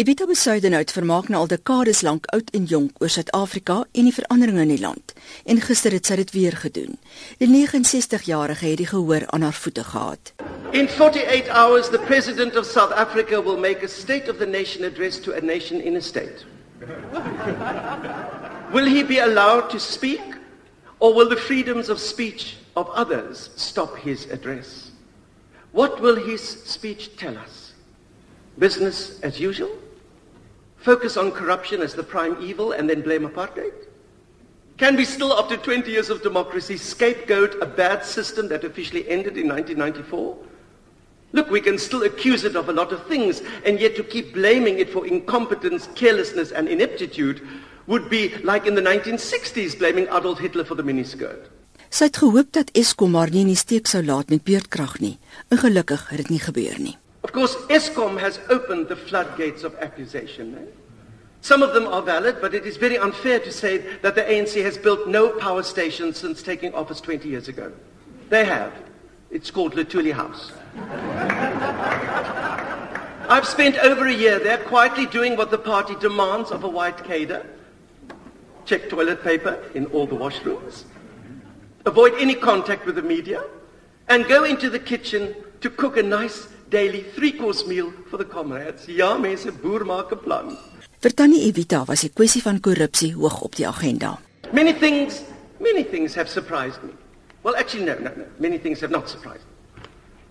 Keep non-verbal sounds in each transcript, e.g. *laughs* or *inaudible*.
Evita Besuidenhout vermaak nou al dekades lank oud en jonk oor Suid-Afrika en die veranderinge in die land. En gister het sy dit weer gedoen. Die 69-jarige het die gehoor aan haar voete gehad. In 48 hours the president of South Africa will make a state of the nation address to a nation in a state. *laughs* will he be allowed to speak or will the freedoms of speech of others stop his address? What will his speech tell us? business as usual, focus on corruption as the prime evil, and then blame apartheid? Can we still, after 20 years of democracy, scapegoat a bad system that officially ended in 1994? Look, we can still accuse it of a lot of things, and yet to keep blaming it for incompetence, carelessness, and ineptitude would be like in the 1960s blaming Adolf Hitler for the miniskirt. Sy het gehoop dat Eskom maar nie in die steek sou laat met beurtkrag nie. Ongelukkig het dit nie gebeur nie. Of course, ESCOM has opened the floodgates of accusation. Eh? Some of them are valid, but it is very unfair to say that the ANC has built no power station since taking office 20 years ago. They have. It's called Lutuli House. *laughs* I've spent over a year there quietly doing what the party demands of a white cadre. Check toilet paper in all the washrooms. Avoid any contact with the media. And go into the kitchen to cook a nice daily three-course meal for the comrades. Ja, mense, boer maak 'n plan. Vir Tannie Evita was die kwessie van korrupsie hoog op die agenda. Many things, many things have surprised me. Well, actually no, no, no. Many things have not surprised me.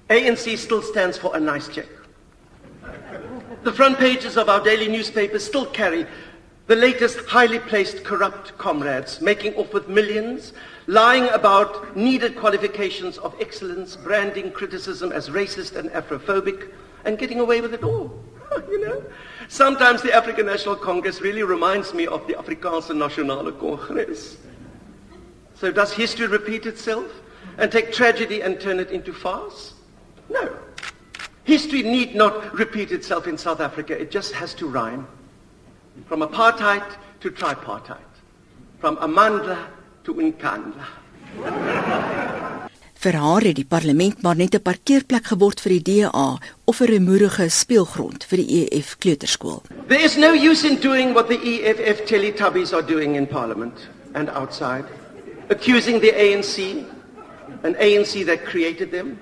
ANC still stands for a nice check. The front pages of our daily newspapers still carry the latest highly placed corrupt comrades making off with millions lying about needed qualifications of excellence, branding criticism as racist and Afrophobic, and getting away with it all. *laughs* you know? Sometimes the African National Congress really reminds me of the Afrikaanse Nasionale Congress. So does history repeat itself and take tragedy and turn it into farce? No. History need not repeat itself in South Africa. It just has to rhyme. From apartheid to tripartite. From Amandla to Nkandla. *laughs* Vir haar het die parlement maar net 'n parkeerplek geword vir die DA of 'n remoerige speelgrond vir die EF kleuterskool. There is no use in doing what the EFF Teletubbies are doing in parliament and outside, accusing the ANC, an ANC that created them.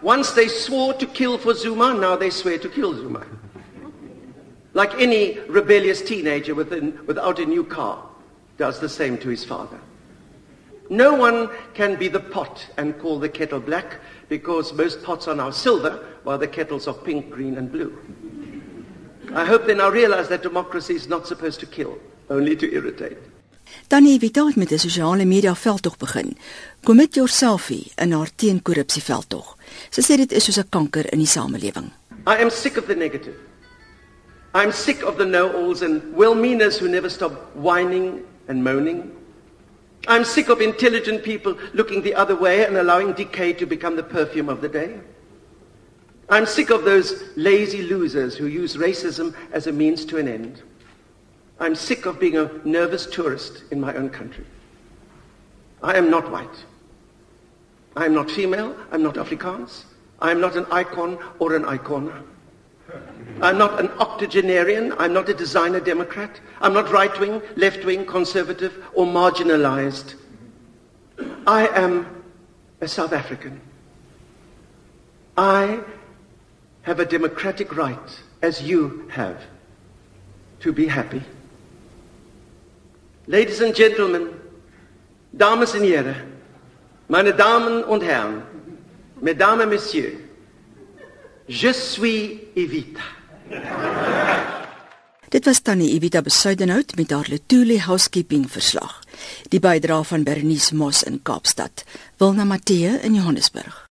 Once they swore to kill for Zuma, now they swear to kill Zuma. Like any rebellious teenager within, without a new car does the same to his father. No one can be the pot and call the kettle black because most pots are now silver while the kettles are pink, green, and blue. I hope they now realize that democracy is not supposed to kill, only to irritate. Dan het dit met 'n sosiale media veldtog begin. Commit yourself in haar teenkorrupsie veldtog. Sy sê dit is soos 'n kanker in die samelewing. I am sick of the negative. I'm sick of the know-alls and well-meaners who never stop whining and moaning. I'm sick of intelligent people looking the other way and allowing decay to become the perfume of the day. I'm sick of those lazy losers who use racism as a means to an end. I'm sick of being a nervous tourist in my own country. I am not white. I am not female. I'm not Afrikaans. I am not an icon or an icona. I'm not an octogenarian. I'm not a designer Democrat. I'm not right wing, left wing, conservative, or marginalized. I am a South African. I have a democratic right, as you have, to be happy. Ladies and gentlemen, dames en heren, meine Damen und Herren, mesdames et messieurs, Je suis Evita. Dit was tannie Evita Besuidenhout met haar Letuli housekeeping verslag. Die bydra van Bernice Moss in Kaapstad. Wilna Matthee in Johannesburg.